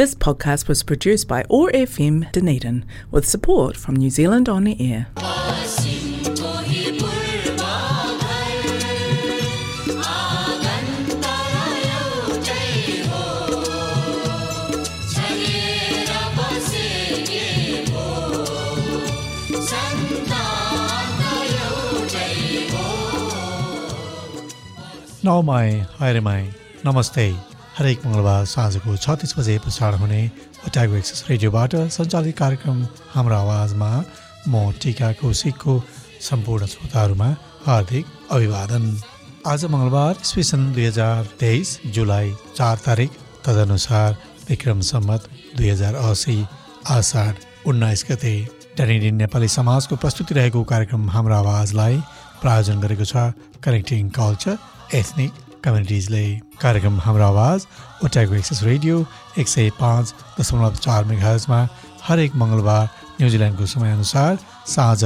This podcast was produced by ORFM Dunedin with support from New Zealand On Air. Nau mai, haere mai, namaste. हरेक मङ्गलबार साँझको छत्तिस बजे प्रसारण हुने ओट्यागो एक्सेस रेडियोबाट सञ्चालित कार्यक्रम हाम्रो आवाजमा म टिका कौशिकको सम्पूर्ण श्रोताहरूमा हार्दिक अभिवादन। आज मङ्गलबार इस्वी सन् दुई हजार तेइस जुलाई चार तारिक तदनुसार विक्रम सम्मत दुई हजार असी आषाढ उन्नाइस गते। ट्यानिडिन नेपाली समाजको प्रस्तुति रहेको कार्यक्रम हाम्रो आवाजलाई प्रायोजन गरेको छ कनेक्टिङ कल्चर एथनिक कम्युनिटिजले कार्यक्रम हाम्रो आवाज ओट्यागो एक्सेस रेडियो एक सय पाँच दशमलव चार मेघाजमा हरेक मङ्गलबार न्युजिल्यान्डको समयअनुसार साँझ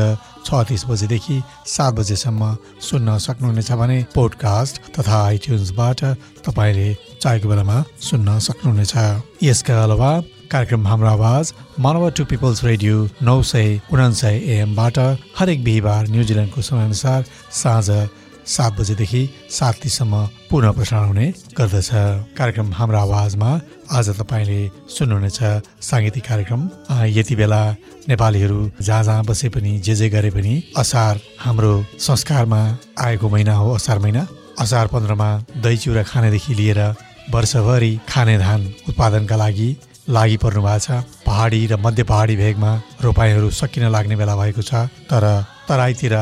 छ तिस बजेदेखि सात बजेसम्म सुन्न सक्नुहुनेछ भने पोडकास्ट तथा आइट्युन्सबाट तपाईँले चाहेको बेलामा सुन्न सक्नुहुनेछ। यसका अलावा कार्यक्रम हाम्रो आवाज मानव टु पिपल्स रेडियो नौ सय उनासय एएमबाट हरेक बिहिबार न्युजिल्यान्डको समयअनुसार साँझ सात बजेदेखि सात तिससम्म पुनः प्रसारण हुने गर्दछ। कार्यक्रम हाम्रो आवाजमा आज तपाईँले सुन्नुहुनेछ। साङ्गीतिक कार्यक्रम यति बेला नेपालीहरू जहाँ जहाँ बसे पनि जे जे गरे पनि असार हाम्रो संस्कारमा आएको महिना हो असार महिना। असार पन्ध्रमा दही चिउरा खानेदेखि लिएर वर्षभरि खाने धान उत्पादनका लागि लागि पर्नु भएको छ। पहाडी र मध्य पहाडी भेगमा रोपाइँहरू सकिन लाग्ने बेला भएको छ। तर तराईतिर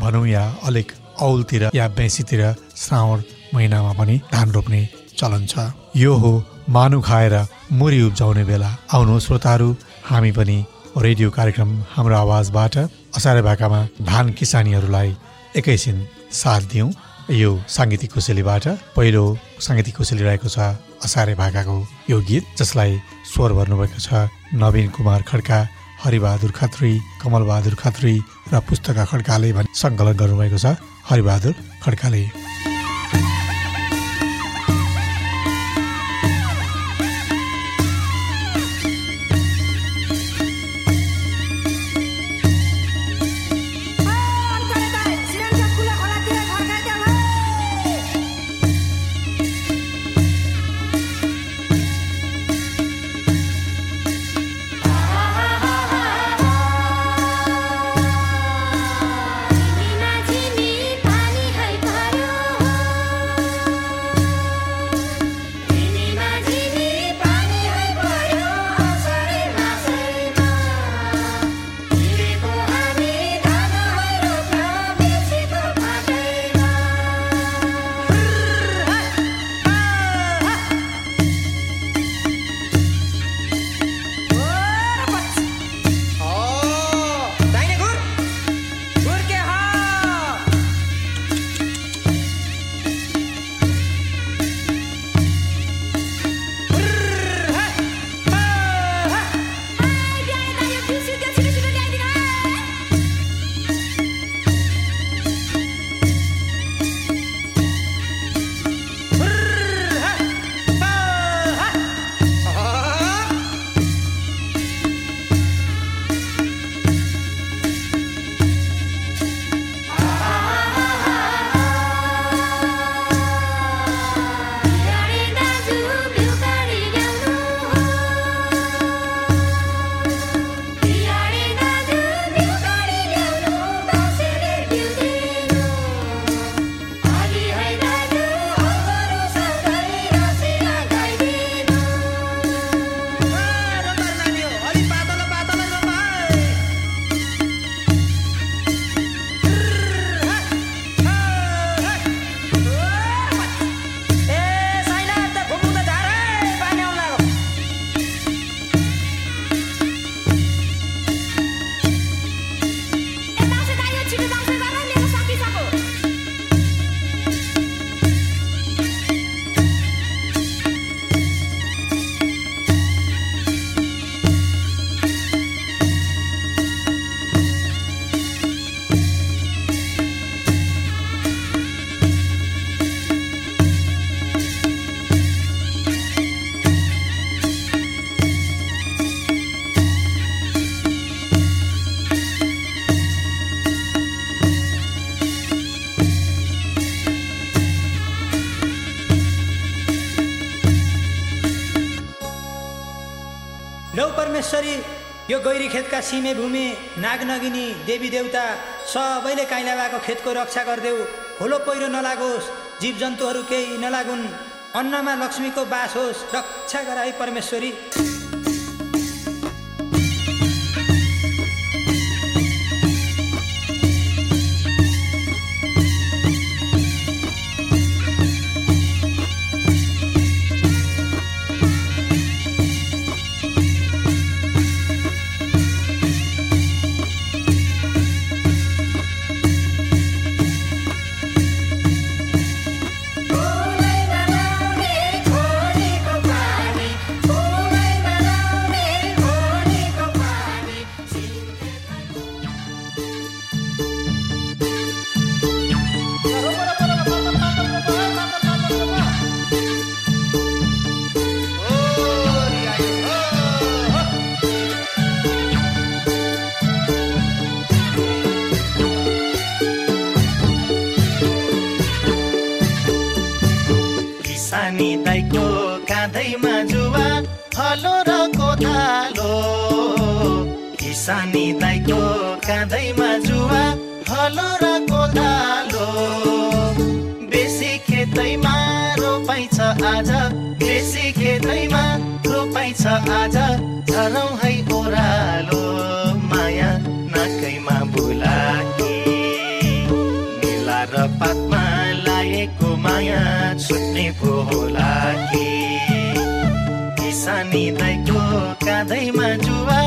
भनौँ या अलिक औलतिर या बेसीतिर श्रावण महिनामा पनि धान रोप्ने चलन छ। यो हो मानु खाएर मुरी उब्जाउने बेला। आउनु श्रोताहरू हामी पनि रेडियो कार्यक्रम हाम्रो आवाजबाट असारे भाकामा धान किसानीहरूलाई एकैछिन साथ दिउँ। यो साङ्गीतिक कोसेलीबाट पहिलो साङ्गीतिक कोसेली रहेको छ असारे भाकाको यो गीत जसलाई स्वर भर्नुभएको छ नवीन कुमार खड्का हरिबहादुर खत्री कमलबहादुर खत्री र पुस्तका खड्काले भनी सङ्कलन गर्नुभएको छ। हरिबहादुर खड्काले। गैरी खेतका सिमे भूमि नागनगिनी देवी देवता सबैले काइला भएको खेतको रक्षा गरिदेऊ। होलो पहिरो नलागोस् जीवजन्तुहरू केही नलागुन्। अन्नमा लक्ष्मीको बास होस् रक्षा गराई परमेश्वरी। किसानी दाइको काँधैमा जुवा हलो र कोदालो बेसी खेतैमा रोपाइ छ आज बेसी खेतैमा रोपाइ छ आज झरौँ है ओह्रालो माया नाकैमा बुलाकी मेला र पातमा लागेको माया छुट्ने पो होला कि किसानी दाइको काँधैमा जुवा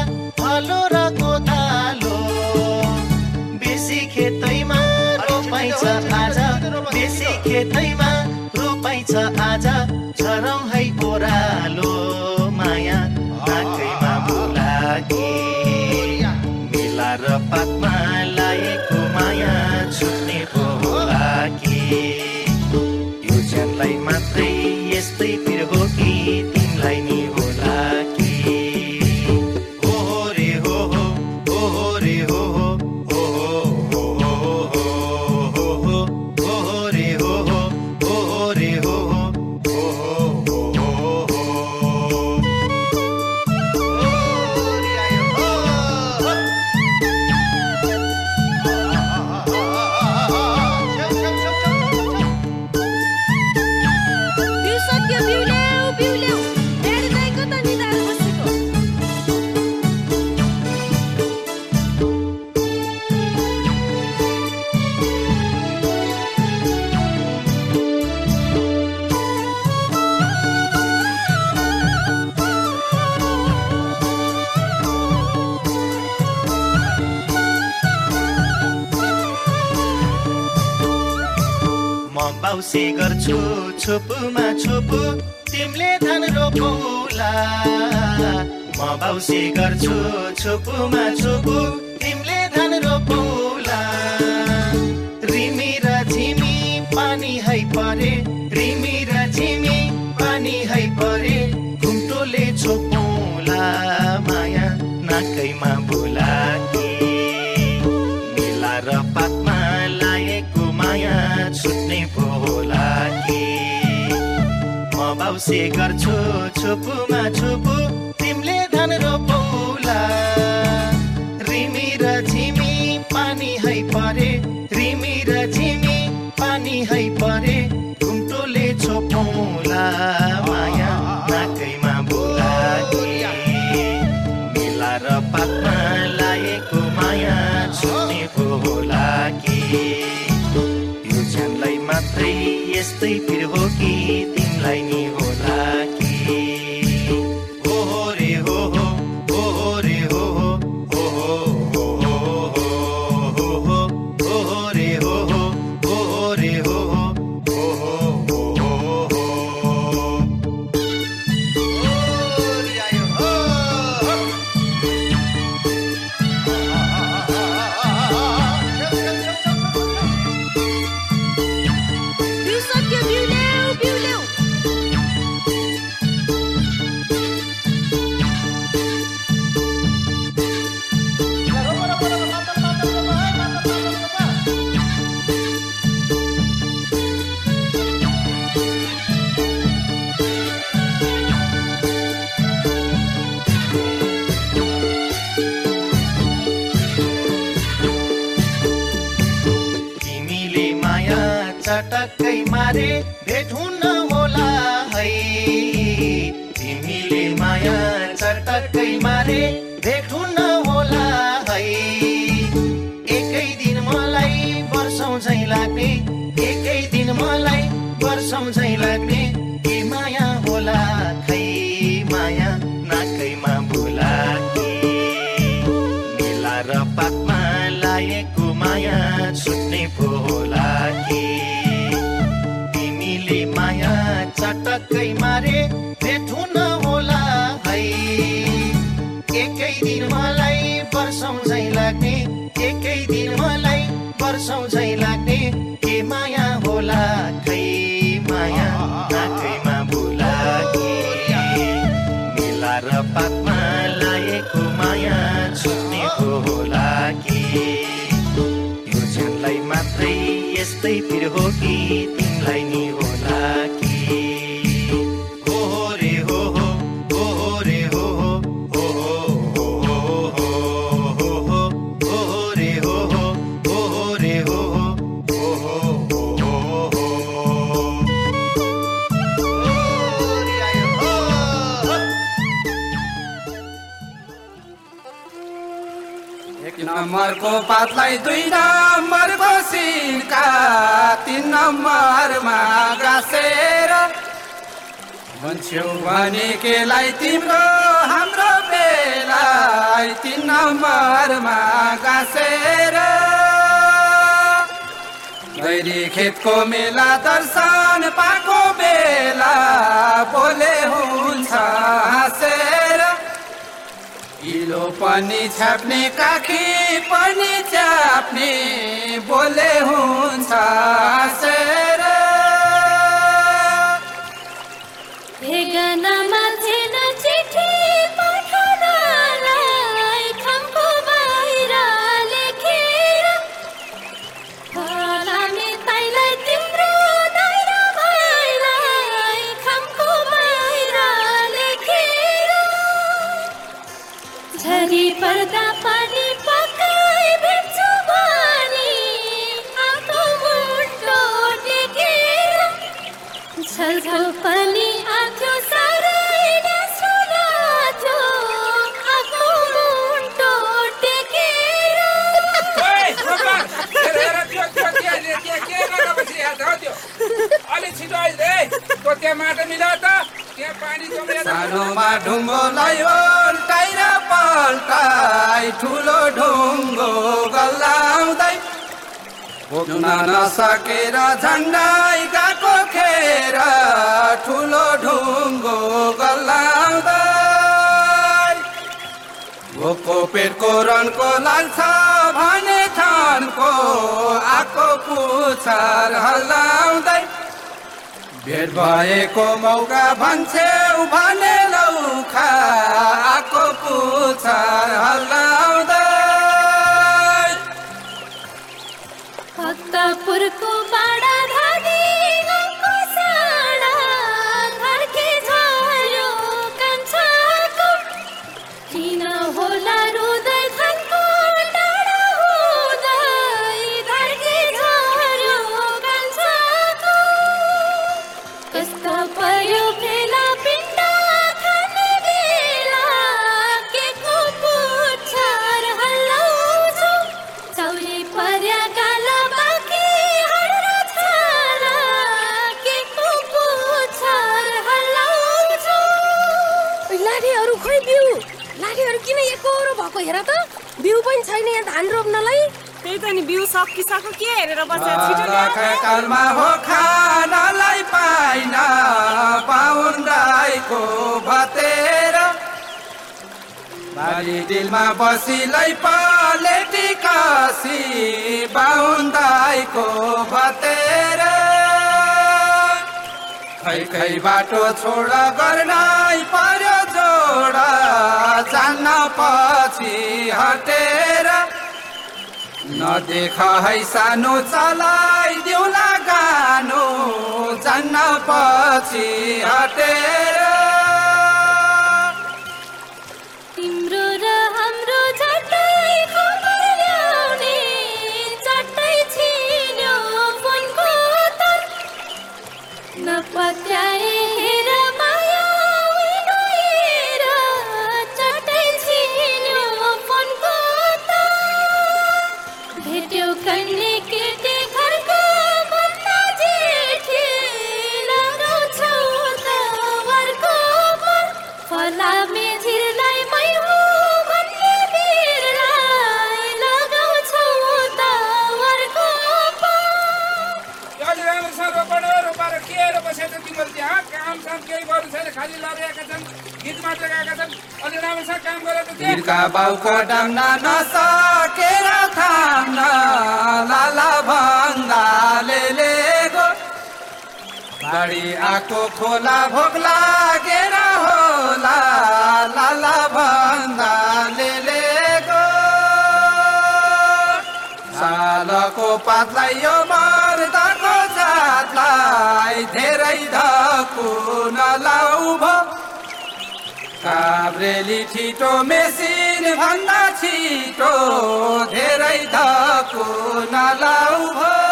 हलो र रोपाइ छ आज। बेसी खेतैमा रोपाइ छ आज। झरौँ है ओह्रालो बाउसे गर्छु छोपुमा छोपु तिमीले धान रोपौला म बाउसे गर्छु छोपुमा छोपु म बाउसे गर्छु छोपुमा छोपु। तिमीले धान रोपौला रिमी र झिमी पानी है परे। रिमी र झिमी पानी है परे। घुम्टोले छोपौला माया नाकैमा बोला मेला र पातमा लागेको माया छुट्ने पो होला कि यो ज्यानलाई मात्रै यस्तै पिर हो कि तिमीलाई नि झै लाग्ने। एकै दिन मलाई वर्षौँ झै लाग्ने। के माया होला खै माया नाकैमा बुलाकी मेला र पातमा लागेको माया छुट्ने पो तिमीले माया चटक्कै मारे भेट हुन होला है। एकै दिन मलाई वर्षौँ झै लाग्ने। एकै दिन मलाई वर्षौँ पिर हो कि तिमीलाई नि होला। नम्बरमा गाँसेर भन्छौ भने केलाई तिम्रो हाम्रो बेलाई तिन नम्बरमा गाँसेर गैरी खेतको मेला दर्शन पाएको बेला बोले हुन्छ हाँसेर चिलो पनि छाप्ने काखी पनि चाप्ने बोले हुन्छ हे गनमा छलको पनि सानोमा ढुङ्गो लयो टाइर पल्टाई। ठुलो ढुङ्गो गल्लाउँदै। नसकेर खेर ठुलो ढुङ्गो गल्लाउँदै भोको पेटको रनको लाल्छ भने थानको आको पुछार हल्लाउँदै भेट भएको मौका भन्छौ भने लौखा आको पुछार हल्लाउँदै राईको भतेर बारी दिलमा बसिलै पलेटी कासी बाहुन दाईको भतेर खै खै बाटो छोड गर्नै पर्यो जोड जान्न पछि हटेर। नदेख है सानो चलाइदेऊला गानो जान्न पछि हटेर। सालको पातलाई यो मर्दाको जातलाई धेरै धकु नलाउ भो। काभ्रेली छिटो मेसिन भन्दा छिटो धेरै धकु नलाउ भो।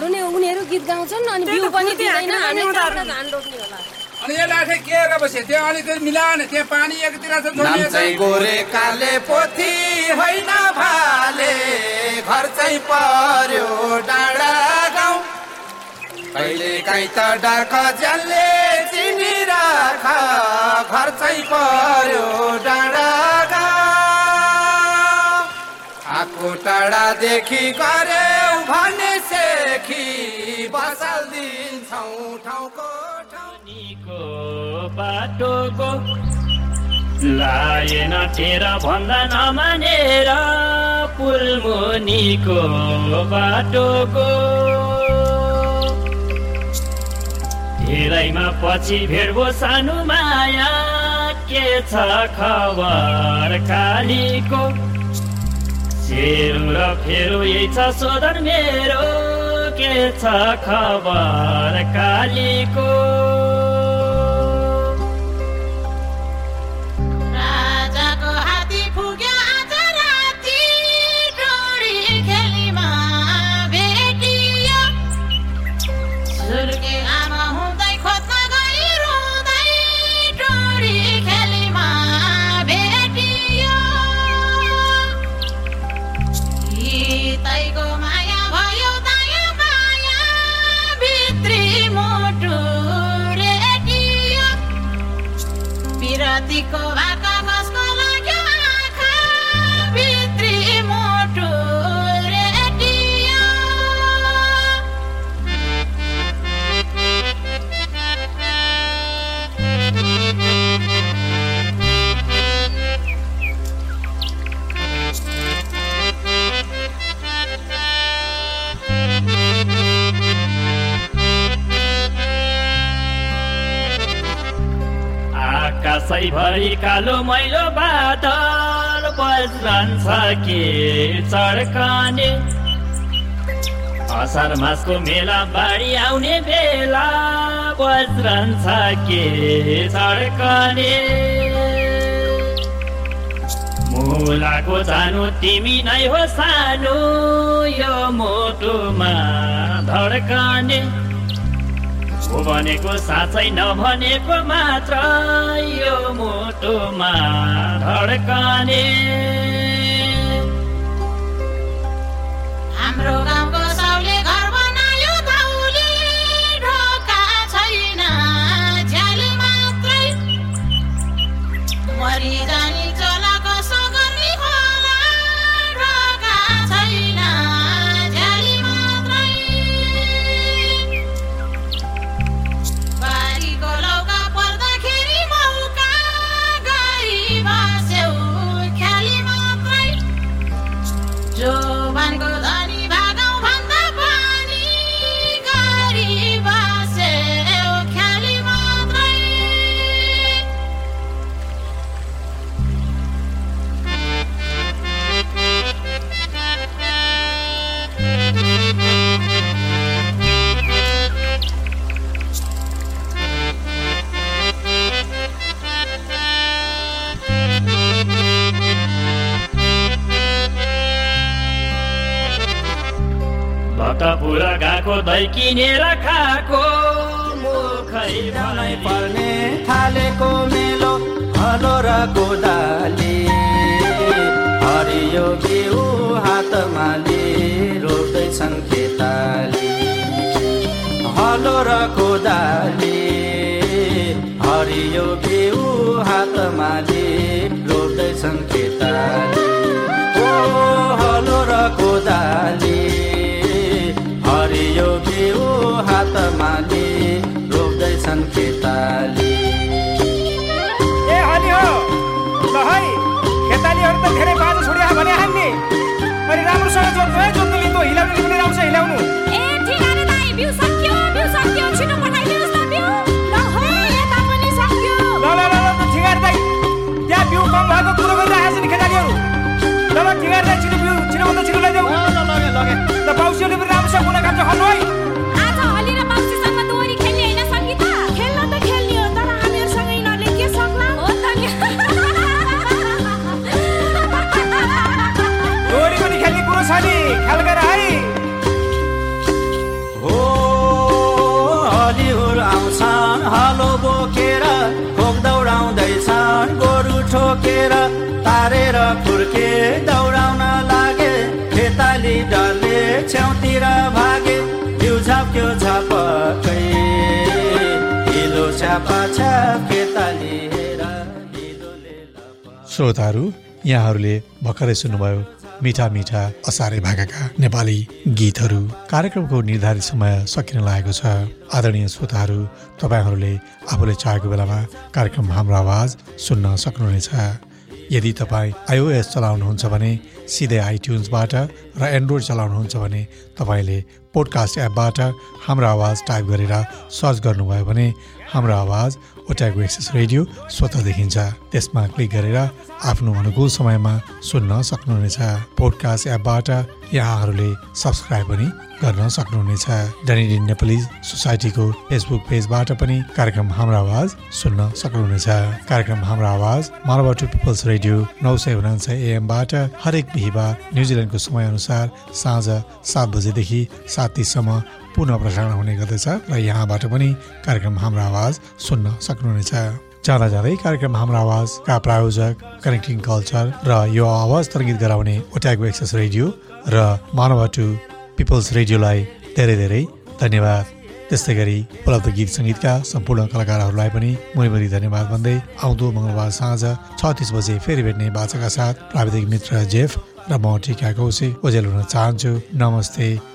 लाठीहरू नै उनीहरू गीत गाउँछन् अनि बिउ पनि दिँदैन अनि उनीहरू। धान रोप्ने होला। अनि यो लाठे के गरेर बस्यो त्यहाँ अलिकति मिलाएन त्यहाँ पानी एकतिर चाहिँ। गोरे काले पोथी होइन भाले। घर चाहिँ पर्यो डाँडा गाउँ। कहिले काहीँ त डाक ज्यानले चिनी राख। घर चाहिँ पर्यो डाँडा गाउँ। आको टाढादेखि गऱ्यौ भने दिन्छौ ठाउँको ठाउँ। मुनिको बाटोको लाएन टेर भन्दा नमानेर पुल मुनिको बाटोको। धेरैमा पछि भेट भो सानो माया के छ खबर कालीको? सेरो र फेरो यही छ सोधन मेरो। के छ खबर कालीको। México. आकाशैभरि कालो मैलो बादल बज्रन्छ के चड्कने असार मासको मेला बाढी आउने बेला बज्रन्छ के चड्कने मुलाको जानु तिमी नै हो सानो यो मोटोमा धड्कने। भनेको साँच्चै नभनेको मात्र यो मोटोमा धड्कने। लिई रोप्दैछन् खेताली हलो र कोदाली हरियो बिउ हातमा लिई रोप्दैछन् खेताली ओ हलो र कोदाली हरियो बिउ हातमा लिई रोप्दैछन् खेताली ए हनी ल खेतालीहरू त धेरै बाजा छोडिया भने हान्ने अनि राम्रोसँग जोड्नु है जोड्नु लिँदो हिलाउनु पनि राम्रो छ हिलाउनु ए ठिकाने दाइ बिउ सक्यो बिउ सक्यो छिटो पठाइदिनुहोस् न बिउ ल है यता पनि सक्यो ल ल ल ल ठिगार दाइ त्यहाँ बिउ कम भएको कुरो गरिरहेको छ नि खेतालीहरू ल ल ठिगार दाइ छिटो बिउ छिटोभन्दा छिटो ल्याइदेऊ लगे लगे. ल पाउसीहरूले पनि राम्रोसँग कुना खन्नु है तारेर फुर्के दौडाउन लागे। खेताली छेउतिर भागे। बिउ झाप्क्यो झापकै। हिलो हिलोले श्रोताहरू यहाँहरूले भर्खरै सुन्नुभयो मिठा मिठा असारे भाकाका नेपाली गीतहरू। कार्यक्रमको निर्धारित समय सकिन लागेको छ। आदरणीय श्रोताहरू तपाईँहरूले आफूले चाहेको बेलामा कार्यक्रम हाम्रो आवाज सुन्न सक्नुहुनेछ। यदि तपाईँ आइओएस चलाउनुहुन्छ भने सिधै आइट्युन्सबाट र एन्ड्रोइड चलाउनुहुन्छ भने तपाईँले पोडकास्ट एपबाट हाम्रो आवाज टाइप गरेर सर्च गर्नुभयो भने हाम्रो आवाज ओट्याको एक्सेस रेडियो स्वतः देखिन्छ। त्यसमा क्लिक गरेर आफ्नो अनुकूल समयमा सुन्न सक्नुहुनेछ। पोडकास्ट एपबाट यहाँहरूले सब्सक्राइब पनि गर्न सक्नुहुनेछ। डनिडिन नेपाली सोसाइटीको फेसबुक पेजबाट पनि कार्यक्रम हाम्रो आवाज सुन्न सक्नुहुनेछ। कार्यक्रम हाम्रो आवाज मानव टु पिपल्स रेडियो नौ सय उनान्सय एएमबाट हरेक बिहिबार न्युजिल्यान्डको समयअनुसार साँझ सात बजेदेखि सात तिससम्म पुनः प्रसारण हुने गर्दछ र यहाँबाट पनि कार्यक्रम हाम्रो आवाज सुन्न सक्नुहुनेछ। जाँदा जाँदै कार्यक्रम हाम्रो आवाजका प्रायोजक कनेक्टिङ कल्चर र यो आवाज तरङ्गित गराउने ओट्यागो एक्सेस रेडियो र मानव टु पिपल्स रेडियोलाई धेरै धेरै धन्यवाद। त्यस्तै गरी उपलब्ध गीत सङ्गीतका सम्पूर्ण कलाकारहरूलाई पनि मुनिमुनि धन्यवाद भन्दै आउँदो मङ्गलबार साँझ छ तिस बजे फेरि भेट्ने बाचाका साथ प्राविधिक मित्र जेफ र म टिका कौशिक ओजेल हुन चाहन्छु। नमस्ते।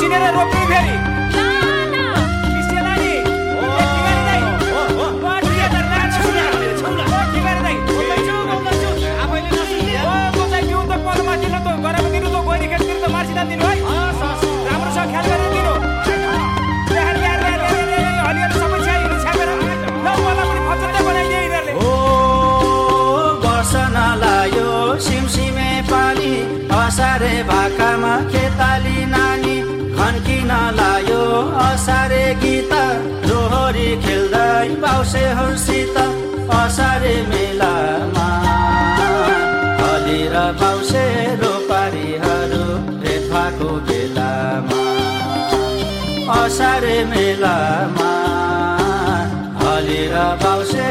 बिउ छ त्यो असारे गीत दोहोरी खेल्दै बाउसेहरूसित असारे मेलामा। हली र बाउसे रोपारीहरू भएको बेलामा। असारे मेलामा। हली र बाउसे